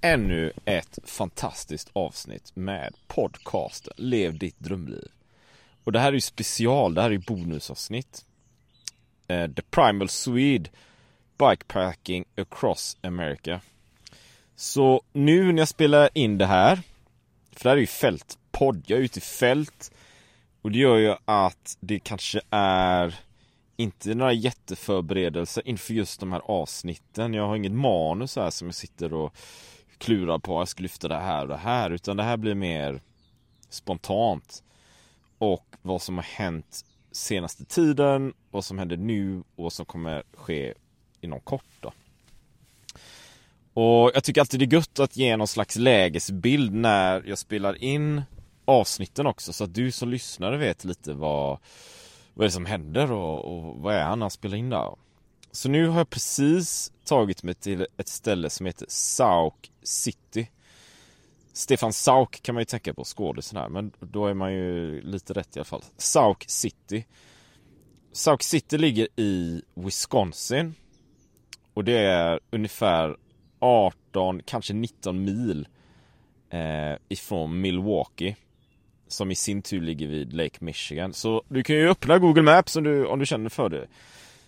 ännu ett fantastiskt avsnitt med podcasten Lev ditt drömliv. Och det här är ju special, det här är ju bonusavsnitt. Eh, The Primal Swede Bikepacking across America. Så nu när jag spelar in det här, för det här är ju fältpodd, jag är ute i fält och det gör ju att det kanske är inte några jätteförberedelser inför just de här avsnitten. Jag har inget manus här som jag sitter och klurar på. Jag ska lyfta det här och det här. Utan det här blir mer spontant. Och vad som har hänt senaste tiden, vad som händer nu och vad som kommer ske inom kort då. Och jag tycker alltid det är gött att ge någon slags lägesbild när jag spelar in avsnitten också så att du som lyssnare vet lite vad, vad är det som händer och, och vad är han när han spelar in där. Så nu har jag precis tagit mig till ett ställe som heter Sauk City. Stefan Sauk kan man ju tänka på, skådisen här, men då är man ju lite rätt i alla fall. Sauk City. Sauk City ligger i Wisconsin. Och det är ungefär 18, kanske 19 mil eh, ifrån Milwaukee. Som i sin tur ligger vid Lake Michigan. Så du kan ju öppna Google Maps om du, om du känner för det.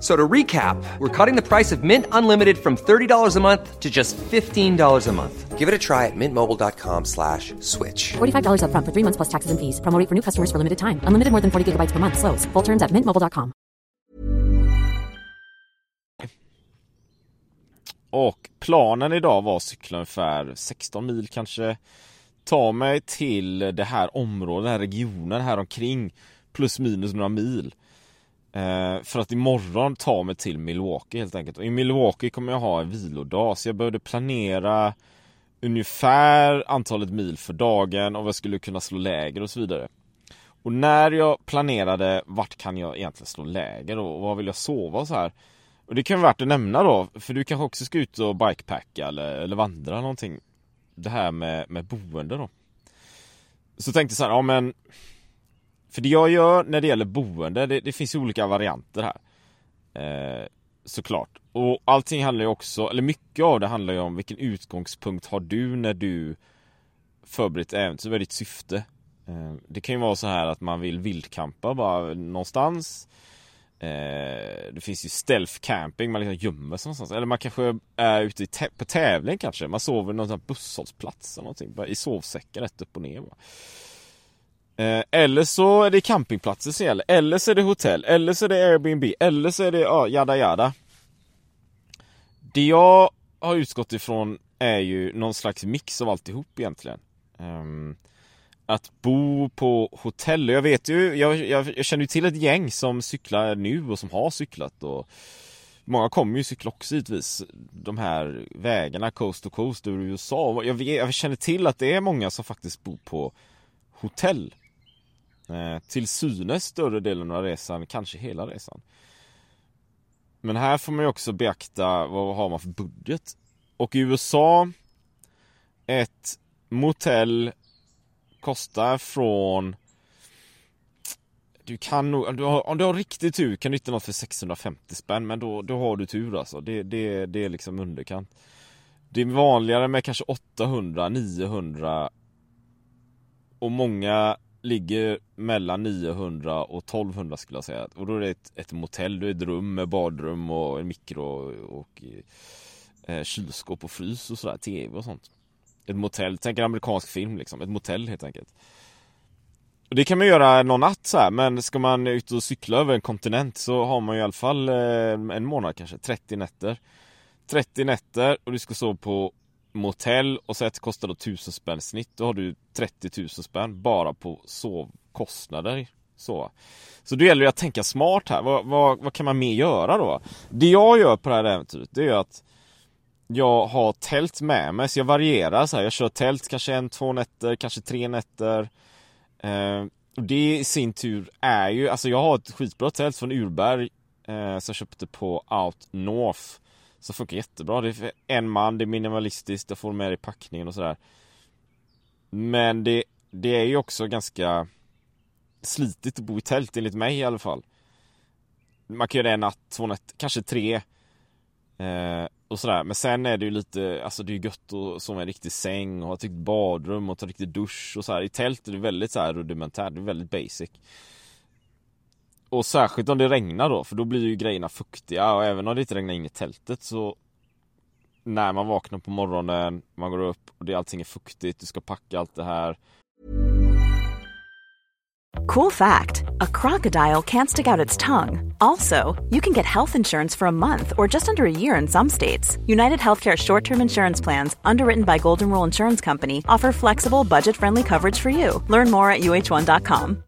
So to recap, we're cutting the price of Mint Unlimited from $30 a month to just $15 a month. Give it a try at mintmobile.com slash switch. $45 upfront for three months plus taxes and fees. Promo rate for new customers for limited time. Unlimited more than 40 gigabytes per month. Slows. Full terms at mintmobile.com. Och planen idag var att cykla ungefär 16 mil kanske. Ta mig till det här området, den här regionen här omkring. Plus minus några mil. Eh, för att imorgon ta mig till Milwaukee helt enkelt. Och i Milwaukee kommer jag ha en vilodag. Så jag behövde planera ungefär antalet mil för dagen och vad jag skulle kunna slå läger och så vidare. Och när jag planerade vart kan jag egentligen slå läger och var vill jag sova och så här. Och det kan vara värt att nämna då, för du kanske också ska ut och bikepacka eller, eller vandra någonting. Det här med, med boende då. Så tänkte jag så här, ja men för det jag gör när det gäller boende, det, det finns ju olika varianter här. Eh, såklart. Och allting handlar ju också, eller mycket av det handlar ju om vilken utgångspunkt har du när du förberett äventyr, vad är ditt syfte? Eh, det kan ju vara så här att man vill vildkampa bara någonstans. Eh, det finns ju stealth camping, man liksom gömmer sig någonstans. Eller man kanske är ute i på tävling kanske. Man sover någon sån här busshållplats eller någonting. Bara I sovsäckar rätt upp och ner bara. Eh, eller så är det campingplatser som gäller, eller så är det hotell, eller så är det Airbnb, eller så är det ja, jada jada. Det jag har utgått ifrån är ju någon slags mix av alltihop egentligen. Um, att bo på hotell, jag vet ju, jag, jag, jag, känner ju till ett gäng som cyklar nu och som har cyklat och Många kommer ju cykla också givetvis. De här vägarna coast to coast över USA. Jag, jag känner till att det är många som faktiskt bor på hotell. Eh, till synes större delen av resan, kanske hela resan. Men här får man ju också beakta vad har man för budget. Och i USA, ett motell kostar från du kan nog, om du har, om du har riktigt tur kan du hitta något för 650 spänn men då, då har du tur alltså. Det, det, det är liksom underkant. Det är vanligare med kanske 800, 900 och många ligger mellan 900 och 1200 skulle jag säga. Och då är det ett, ett motell, det är ett rum med badrum och en mikro och eh, kylskåp och frys och sådär, tv och sånt. Ett motell, tänk en amerikansk film liksom, ett motell helt enkelt. Och det kan man göra någon natt så här, men ska man ut och cykla över en kontinent så har man i alla fall eh, en månad kanske, 30 nätter. 30 nätter och du ska sova på motell och sätt kostar då 1000 spänn snitt. Då har du 30 000 spänn bara på sovkostnader. Så. Så då gäller det att tänka smart här. Vad, vad, vad kan man mer göra då? Det jag gör på det här äventyret det är att jag har tält med mig, så jag varierar så här. Jag kör tält kanske en, två nätter, kanske tre nätter. Eh, och det i sin tur är ju, alltså jag har ett skitbra tält från Urberg eh, som jag köpte på Out North. Som funkar jättebra. Det är en man, det är minimalistiskt, jag får med i packningen och sådär. Men det, det är ju också ganska slitigt att bo i tält enligt mig i alla fall. Man kan göra det en natt, två nätter, kanske tre. Eh, och sådär. Men sen är det ju lite, alltså det är ju gött att sova i en riktig säng och ha ett riktigt badrum och ta riktig dusch och så här. I tält är det väldigt så här rudimentärt, det är väldigt basic. Och särskilt om det regnar då, för då blir ju grejerna fuktiga och även om det inte regnar in i tältet så när man vaknar på morgonen, man går upp och det, allting är fuktigt, du ska packa allt det här. Cool fact a crocodile can't stick out its tongue. Also, you can get health insurance for a month or just under a year in some states. United Healthcare short term insurance plans, underwritten by Golden Rule Insurance Company, offer flexible, budget friendly coverage for you. Learn more at uh1.com.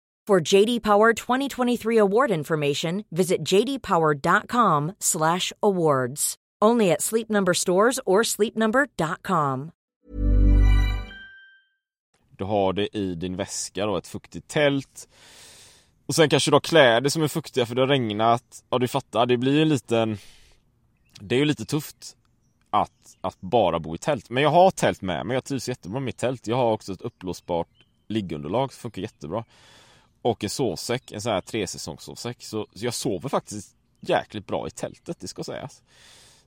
For JD Power 2023 award information, visit jdpower.com/awards. Only at Sleep Number stores or sleepnumber.com. Du har det i din väska då, ett fuktigt tält. Och sen kanske du har kläder som är fuktiga för det har regnat. Ja, du fattar, det blir ju en liten... Det är ju lite tufft att, att bara bo i tält. Men jag har tält med mig, jag trivs jättebra med mitt tält. Jag har också ett uppblåsbart liggunderlag som funkar jättebra. Och en sovsäck, en sån här tresäsongssovsäck. Så, så jag sover faktiskt jäkligt bra i tältet, det ska sägas.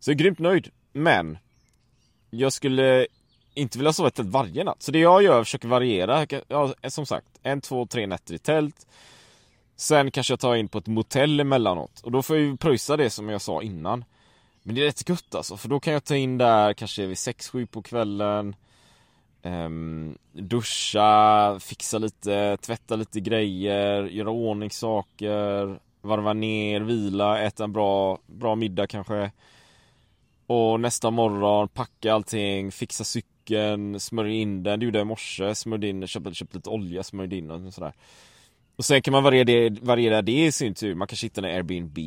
Så jag är grymt nöjd. Men jag skulle inte vilja sova i tält varje natt. Så det jag gör, försöker variera. Ja, som sagt, en, två, tre nätter i tält. Sen kanske jag tar in på ett motell emellanåt. Och då får jag ju pröjsa det som jag sa innan. Men det är rätt gött alltså, för då kan jag ta in där kanske vid 6-7 på kvällen. Um, duscha, fixa lite, tvätta lite grejer, göra ordning saker, varva ner, vila, äta en bra, bra middag kanske. Och nästa morgon packa allting, fixa cykeln, smörja in den. Det gjorde jag i morse, smörjde in, köpte, köpte lite olja, smörjde in och sådär. Och sen kan man variera det, variera det i sin tur. Man kanske hittar en Airbnb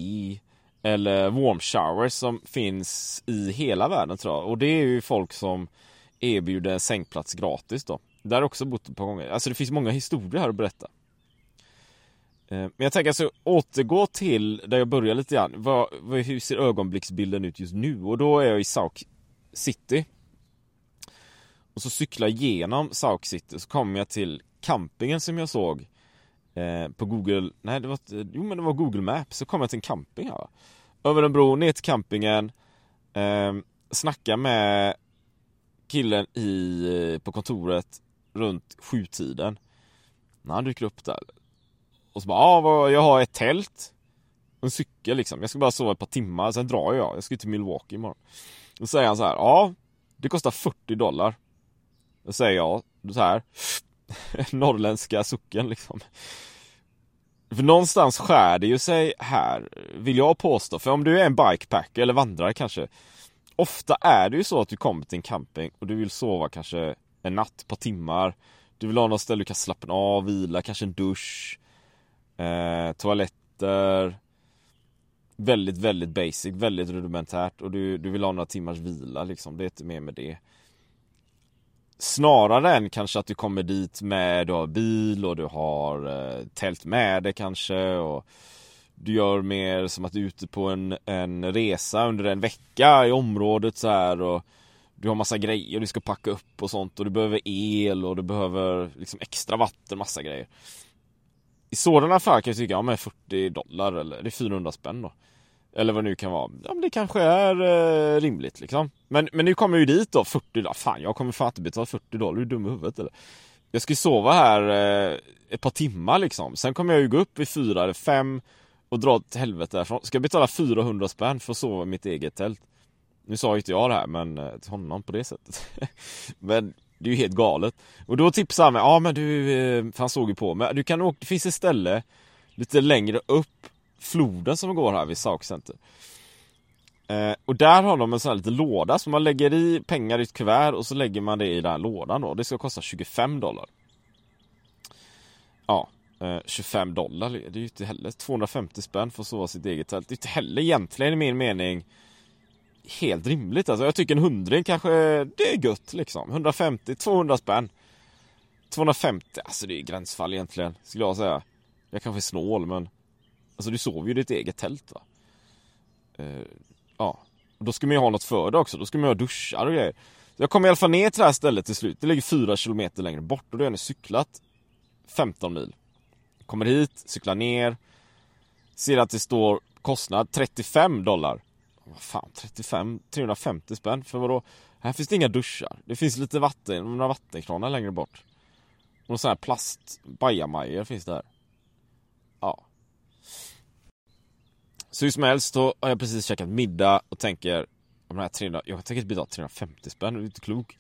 eller warm showers som finns i hela världen tror jag. Och det är ju folk som erbjuder en sängplats gratis då. Där har jag också bott ett par gånger. Alltså det finns många historier här att berätta. Eh, men jag tänker alltså återgå till där jag började lite grann. Vad, hur ser ögonblicksbilden ut just nu? Och då är jag i Sauk City. Och så cyklar jag genom Sauk City så kommer jag till campingen som jag såg eh, på Google, nej det var, jo men det var Google Maps, så kom jag till en camping här. Över en bro ner till campingen, eh, snacka med killen i, eh, på kontoret runt sjutiden. När han dyker upp där. Och så bara, ah, ja, jag har ett tält. En cykel liksom. Jag ska bara sova ett par timmar, sen drar jag. Jag ska till Milwaukee imorgon. Då säger han så här, ja, det kostar 40 dollar. Då säger jag så här, norrländska sucken liksom. För någonstans skär det ju sig här, vill jag påstå. För om du är en bikepacker eller vandrare kanske. Ofta är det ju så att du kommer till en camping och du vill sova kanske en natt, ett par timmar. Du vill ha något ställe du kan slappna av, vila, kanske en dusch eh, toaletter. Väldigt, väldigt basic, väldigt rudimentärt och du, du vill ha några timmars vila liksom, det är inte mer med det. Snarare än kanske att du kommer dit med, du har bil och du har eh, tält med dig kanske och du gör mer som att du är ute på en, en resa under en vecka i området så här och Du har massa grejer du ska packa upp och sånt och du behöver el och du behöver liksom extra vatten, massa grejer I sådana fall kan jag tycka, ja men 40 dollar eller det är 400 spänn då eller vad det nu kan vara. Ja men det kanske är eh, rimligt liksom. Men, men nu kommer jag ju dit då 40 dollar. Fan jag kommer fan inte betala 40 dollar. Är du dum i huvudet eller? Jag ska ju sova här eh, ett par timmar liksom. Sen kommer jag ju gå upp vid fyra eller fem och dra till helvete därifrån. Ska jag betala 400 spänn för att sova i mitt eget tält? Nu sa ju inte jag det här men eh, till honom på det sättet. men det är ju helt galet. Och då tipsade han mig, ja men du, eh, han såg ju på mig, du kan åka, det finns ett ställe lite längre upp floden som går här vid Sauk Center. Eh, och där har de en sån här liten låda som man lägger i pengar i ett kuvert och så lägger man det i den här lådan då. Det ska kosta 25 dollar. Ja, Eh, 25 dollar, det är ju inte heller 250 spänn för att sova sitt eget tält. Det är inte heller egentligen i min mening helt rimligt alltså. Jag tycker en hundring kanske, det är gött liksom. 150, 200 spänn. 250, alltså det är gränsfall egentligen, skulle jag säga. Jag kanske är snål men Alltså du sover ju i ditt eget tält va. Uh, ja. Då ska man ju ha något för det också. Då ska man ju ha duschar och grejer. Så jag kom i alla fall ner till det här stället till slut. Det ligger fyra kilometer längre bort och då har jag cyklat 15 mil. Kommer hit, cyklar ner. Ser att det står kostnad 35 dollar. Vad fan, 35, 350 spänn för vadå? Här finns det inga duschar. Det finns lite vatten, några vattenkranar längre bort. Och någon sån här plast bajamajor finns det här. Ja. Så hur som helst, då har jag precis käkat middag och tänker de här 300, Jag tänker inte betala 350 spänn, det är inte klok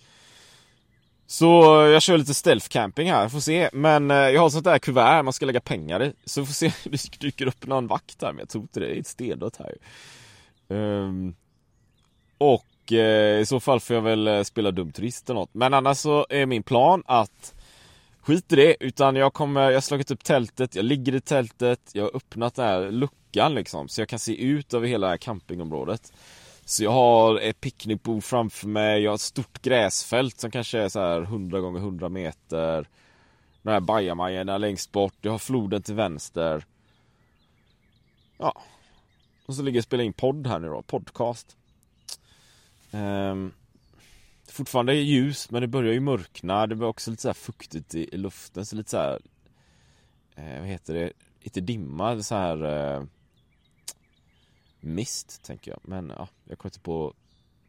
så eh, jag kör lite stealth camping här, får se. Men eh, jag har sånt där kuvert man ska lägga pengar i. Så får se, det dyker upp någon vakt här men jag tror inte det, det är ett stendött här um, Och eh, i så fall får jag väl eh, spela dum turist eller något. Men annars så är min plan att Skit i det, utan jag kommer, jag har slagit upp tältet, jag ligger i tältet, jag har öppnat den här luckan liksom så jag kan se ut över hela det här campingområdet. Så jag har ett picknickbord framför mig, jag har ett stort gräsfält som kanske är så här 100 gånger 100 meter. De här bajamajorna längst bort, jag har floden till vänster. Ja. Och så ligger jag och spelar in podd här nu då, podcast. Um, fortfarande ljus men det börjar ju mörkna. Det blir också lite så fuktigt i, i, luften. Så lite så här, eh, vad heter det? Lite dimma, så här eh, mist tänker jag. Men ja, jag kommer inte på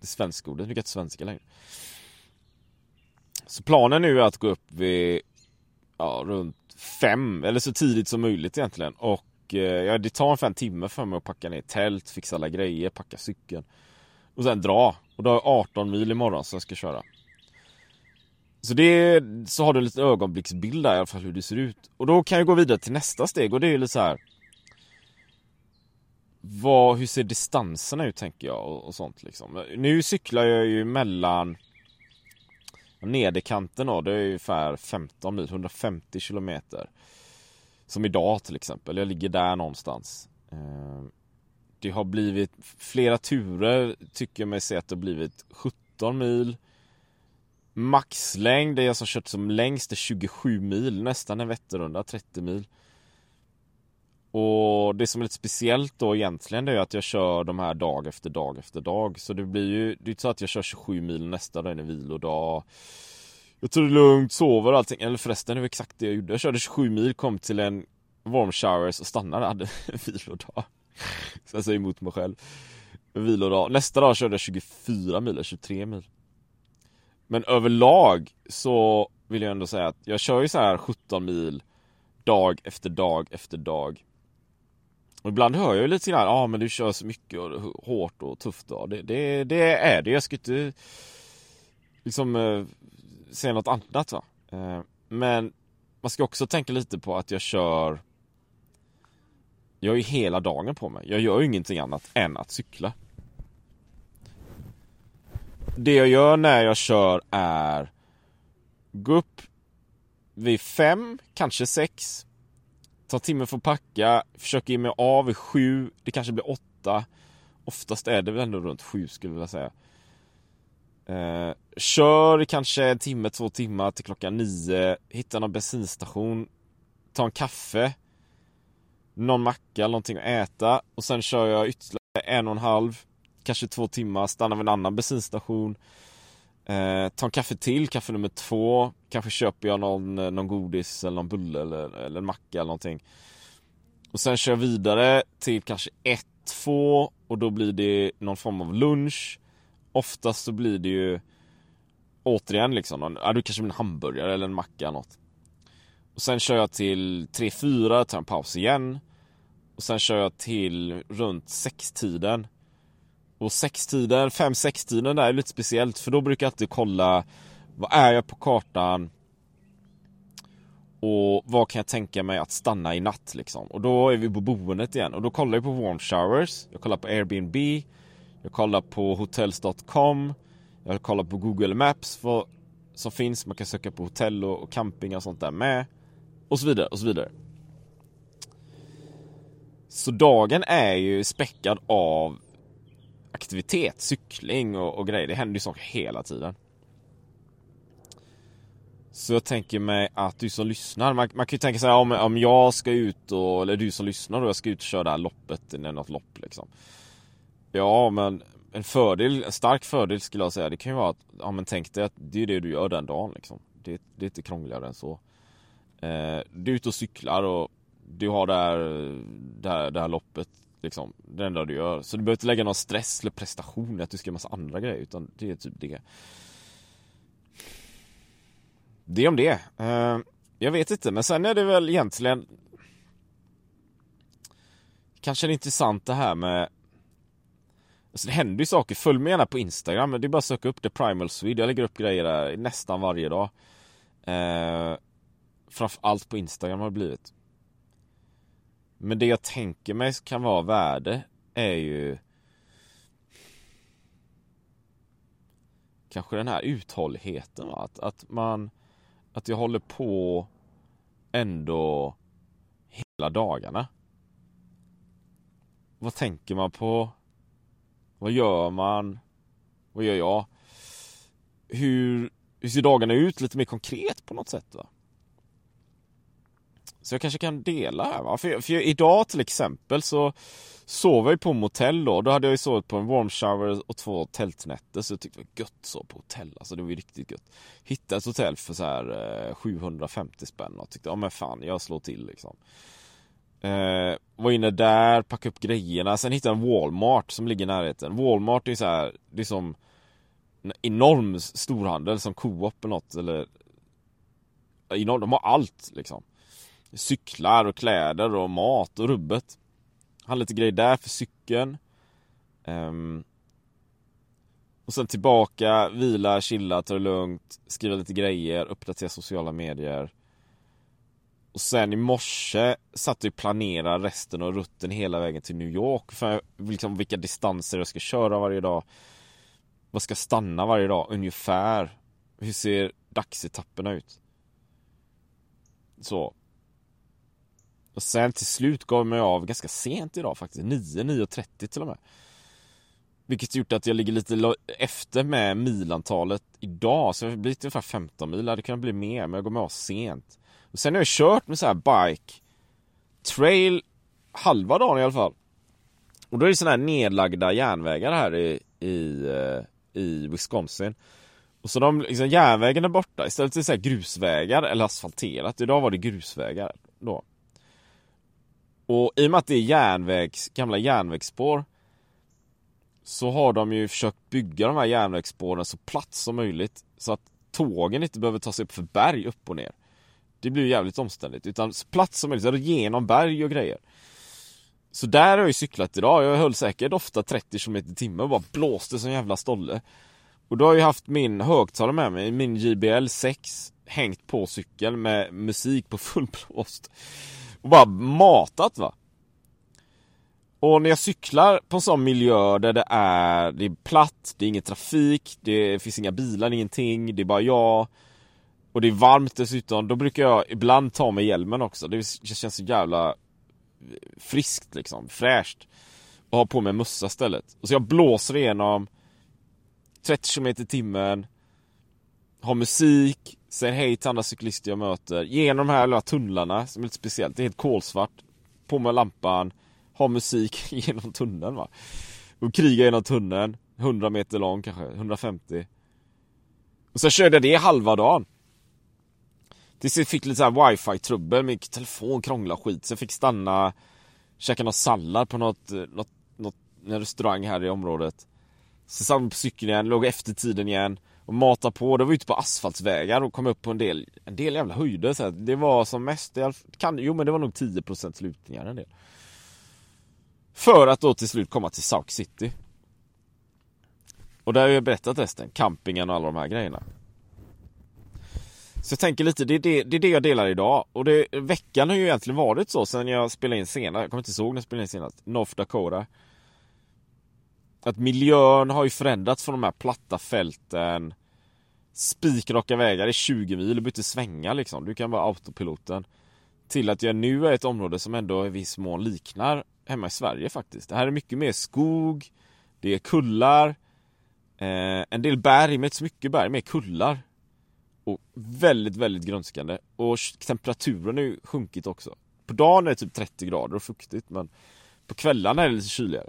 det svenska ordet. Jag inte svenska längre. Så planen nu är att gå upp vid ja, runt fem eller så tidigt som möjligt egentligen. Och eh, ja, det tar ungefär en timme för mig att packa ner tält, fixa alla grejer, packa cykeln. Och sen dra. Och då har jag 18 mil imorgon som jag ska köra. Så det, så har du en liten ögonblicksbild där i alla fall hur det ser ut. Och då kan jag gå vidare till nästa steg och det är ju lite så här. Vad, hur ser distanserna ut tänker jag och, och sånt liksom. Nu cyklar jag ju mellan Nederkanten då, det är ungefär 15 mil, 150 kilometer. Som idag till exempel, jag ligger där någonstans. Eh, det har blivit flera turer tycker jag mig se att det har blivit 17 mil Maxlängd, det jag alltså som kört som längst är 27 mil, nästan en Vätternrunda, 30 mil och det som är lite speciellt då egentligen det är att jag kör de här dag efter dag efter dag Så det blir ju, det är inte så att jag kör 27 mil nästa dag en vilodag Jag tar det lugnt, sover och allting, eller förresten det var exakt det jag gjorde Jag körde 27 mil, kom till en warm showers och stannade, hade en vilodag så jag säger emot mig själv. Vilodag. Nästa dag körde jag 24 mil, 23 mil. Men överlag så vill jag ändå säga att jag kör ju så här 17 mil dag efter dag efter dag. Och ibland hör jag ju lite grann, ja ah, men du kör så mycket och hårt och tufft Och Det, det, det är det, jag ska inte liksom eh, säga något annat va. Eh, men man ska också tänka lite på att jag kör jag har ju hela dagen på mig. Jag gör ju ingenting annat än att cykla. Det jag gör när jag kör är Gå upp vid fem, kanske sex Tar timmen för att packa, försöker ge mig av vid sju, det kanske blir åtta. Oftast är det väl ändå runt sju skulle jag vilja säga. Eh, kör kanske en timme, två timmar till klockan nio, hittar någon bensinstation, tar en kaffe, någon macka eller någonting att äta. Och sen kör jag ytterligare en och en halv, kanske två timmar, stannar vid en annan bensinstation, eh, ta en kaffe till, kaffe nummer två, kanske köper jag någon, eh, någon godis eller någon bulle eller, eller en macka eller någonting. Och sen kör jag vidare till kanske ett, två. Och då blir det någon form av lunch. Oftast så blir det ju Återigen liksom, ja, du kanske blir en hamburgare eller en macka eller något. Och sen kör jag till 3-4, tar en paus igen. Och sen kör jag till runt 6-tiden och 6-tiden, 5-6-tiden där är lite speciellt för då brukar jag alltid kolla Vad är jag på kartan? Och vad kan jag tänka mig att stanna i natt liksom? Och då är vi på boendet igen och då kollar jag på warm showers Jag kollar på Airbnb jag kollar på hotels.com Jag kollar på Google Maps för, som finns, man kan söka på hotell och, och camping och sånt där med Och så vidare, och så vidare Så dagen är ju späckad av aktivitet, cykling och, och grejer. Det händer ju saker hela tiden. Så jag tänker mig att du som lyssnar, man, man kan ju tänka sig om, om jag ska ut och, eller du som lyssnar och jag ska ut och köra det här loppet, något lopp liksom. Ja, men en fördel, en stark fördel skulle jag säga, det kan ju vara att, ja men tänk dig att det är det du gör den dagen liksom. Det, det är inte krångligare än så. Eh, du är ute och cyklar och du har det här, det här, det här loppet liksom, det enda du gör. Så du behöver inte lägga någon stress eller prestation i att du ska göra massa andra grejer, utan det är typ det. Det om det. Eh, jag vet inte, men sen är det väl egentligen Kanske det är intressant det här med Alltså det händer ju saker, följ mig gärna på Instagram, det är bara att söka upp The Primal Swede, jag lägger upp grejer där nästan varje dag eh, Framförallt på Instagram har det blivit men det jag tänker mig kan vara värde är ju Kanske den här uthålligheten va? Att, att man Att jag håller på ändå hela dagarna Vad tänker man på vad gör man? Vad gör jag? Hur, hur ser dagarna ut lite mer konkret på något sätt va? Så jag kanske kan dela här va? För, för idag till exempel så sov jag ju på motell då. Då hade jag ju sovit på en warm shower och två tältnätter så jag tyckte det var gött så på hotell. Alltså det var ju riktigt gött. Hittade ett hotell för så här eh, 750 spänn och tyckte ja men fan jag slår till liksom. Eh, var inne där, packade upp grejerna, sen hittade jag en Walmart som ligger i närheten. Walmart är så här, det är som en enorm storhandel som Coop eller något eller enorm, de har allt liksom. Cyklar och kläder och mat och rubbet. Hade lite grejer där för cykeln. Um, och sen tillbaka, vila, chilla, ta det lugnt, skriva lite grejer, uppdatera sociala medier. Och sen i morse satt jag och planerade resten av rutten hela vägen till New York för liksom vilka distanser jag ska köra varje dag. Vad ska stanna varje dag ungefär? Hur ser dagsetapperna ut? Så. Och sen till slut gav jag mig av ganska sent idag faktiskt, 9, 9.30 till och med. Vilket gjort att jag ligger lite efter med milantalet idag, så det har blivit ungefär 15 mil, det hade kunnat bli mer, men jag går med av sent. Och sen har jag kört med så här bike Trail halva dagen i alla fall. Och då är det sådana här nedlagda järnvägar här i, i, eh, i Wisconsin. Och så de liksom, järnvägen är borta. Istället för så här grusvägar eller asfalterat. Idag var det grusvägar då. Och i och med att det är järnvägs, gamla järnvägsspår Så har de ju försökt bygga de här järnvägsspåren så platt som möjligt Så att tågen inte behöver ta sig upp för berg upp och ner det blir ju jävligt omständigt. Utan så platt som möjligt, genom berg och grejer. Så där har jag ju cyklat idag. Jag höll säkert ofta 30 km i timmen och bara blåste som jävla stolle. Och då har jag haft min högtalare med mig, min JBL 6 hängt på cykeln med musik på full blåst. Och bara matat va. Och när jag cyklar på en sån miljö där det är, det är platt, det är ingen trafik, det finns inga bilar, ingenting, det är bara jag och det är varmt dessutom, då brukar jag ibland ta med hjälmen också. Det känns så jävla eh, friskt liksom, fräscht. och ha på mig mössa istället. Och så jag blåser igenom 30 km i timmen, har musik, säger hej till andra cyklister jag möter, genom de här lilla tunnlarna som är lite speciellt, det är helt kolsvart, på med lampan, har musik genom tunneln va. Och krigar genom tunneln, 100 meter lång kanske, 150. Och så körde jag det halva dagen. Tills jag fick lite såhär wifi-trubbel, min telefon krånglade skit, så jag fick stanna, käka någon sallad på något, något, något en restaurang här i området. Så satt på cykeln igen, låg efter tiden igen och matade på. Det var ute typ på asfaltsvägar och kom upp på en del, en del jävla höjder så. Det var som mest, kan, jo men det var nog 10% lutningar en del. För att då till slut komma till South City. Och där har jag berättat resten, campingen och alla de här grejerna. Så jag tänker lite, det är det, det, är det jag delar idag. Och det, veckan har ju egentligen varit så sen jag spelade in senast, jag kommer inte ihåg när jag spelade in senast, North Dakota. Att miljön har ju förändrats från de här platta fälten. Spikraka vägar i 20 mil, du behöver inte svänga liksom, du kan vara autopiloten. Till att jag nu är ett område som ändå i viss mån liknar hemma i Sverige faktiskt. Det här är mycket mer skog Det är kullar eh, En del berg, men inte så mycket berg, mer kullar. Och väldigt, väldigt grönskande. Och temperaturen har ju sjunkit också. På dagen är det typ 30 grader och fuktigt men På kvällarna är det lite kyligare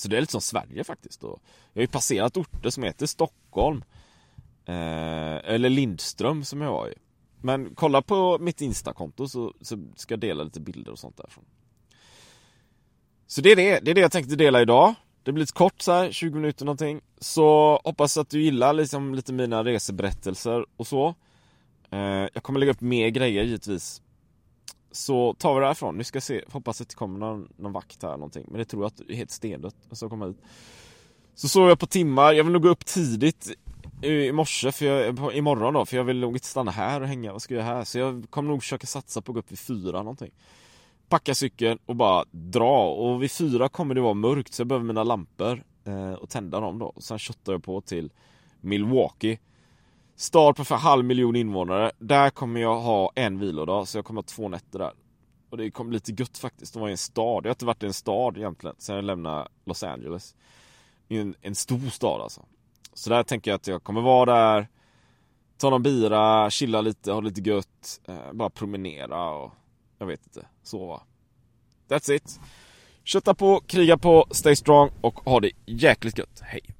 så det är lite som Sverige faktiskt. Och jag har ju passerat orter som heter Stockholm. Eh, eller Lindström som jag var i. Men kolla på mitt Instakonto så, så ska jag dela lite bilder och sånt därifrån. Så det är det, det är det jag tänkte dela idag. Det blir lite kort så här, 20 minuter någonting. Så hoppas att du gillar liksom lite mina reseberättelser och så. Eh, jag kommer lägga upp mer grejer givetvis så tar vi det härifrån. Nu ska se, hoppas att det kommer någon, någon vakt här någonting. Men det tror jag att det är helt stendött. Så komma hit. Så sov jag på timmar, jag vill nog gå upp tidigt i morse, för jag, imorgon då, för jag vill nog inte stanna här och hänga, vad ska jag göra här? Så jag kommer nog försöka satsa på att gå upp vid fyra någonting Packa cykeln och bara dra, och vid fyra kommer det vara mörkt så jag behöver mina lampor eh, och tända dem då, och sen köttar jag på till Milwaukee Stad på för halv miljon invånare. Där kommer jag ha en vilodag, så jag kommer ha två nätter där. Och det kommer bli lite gött faktiskt att vara i en stad. Jag har inte varit i en stad egentligen sen jag lämnade Los Angeles. I en, en stor stad alltså. Så där tänker jag att jag kommer vara där, ta någon bira, chilla lite, ha lite gött, eh, bara promenera och jag vet inte, sova. That's it. Kötta på, kriga på, stay strong och ha det jäkligt gött. Hej!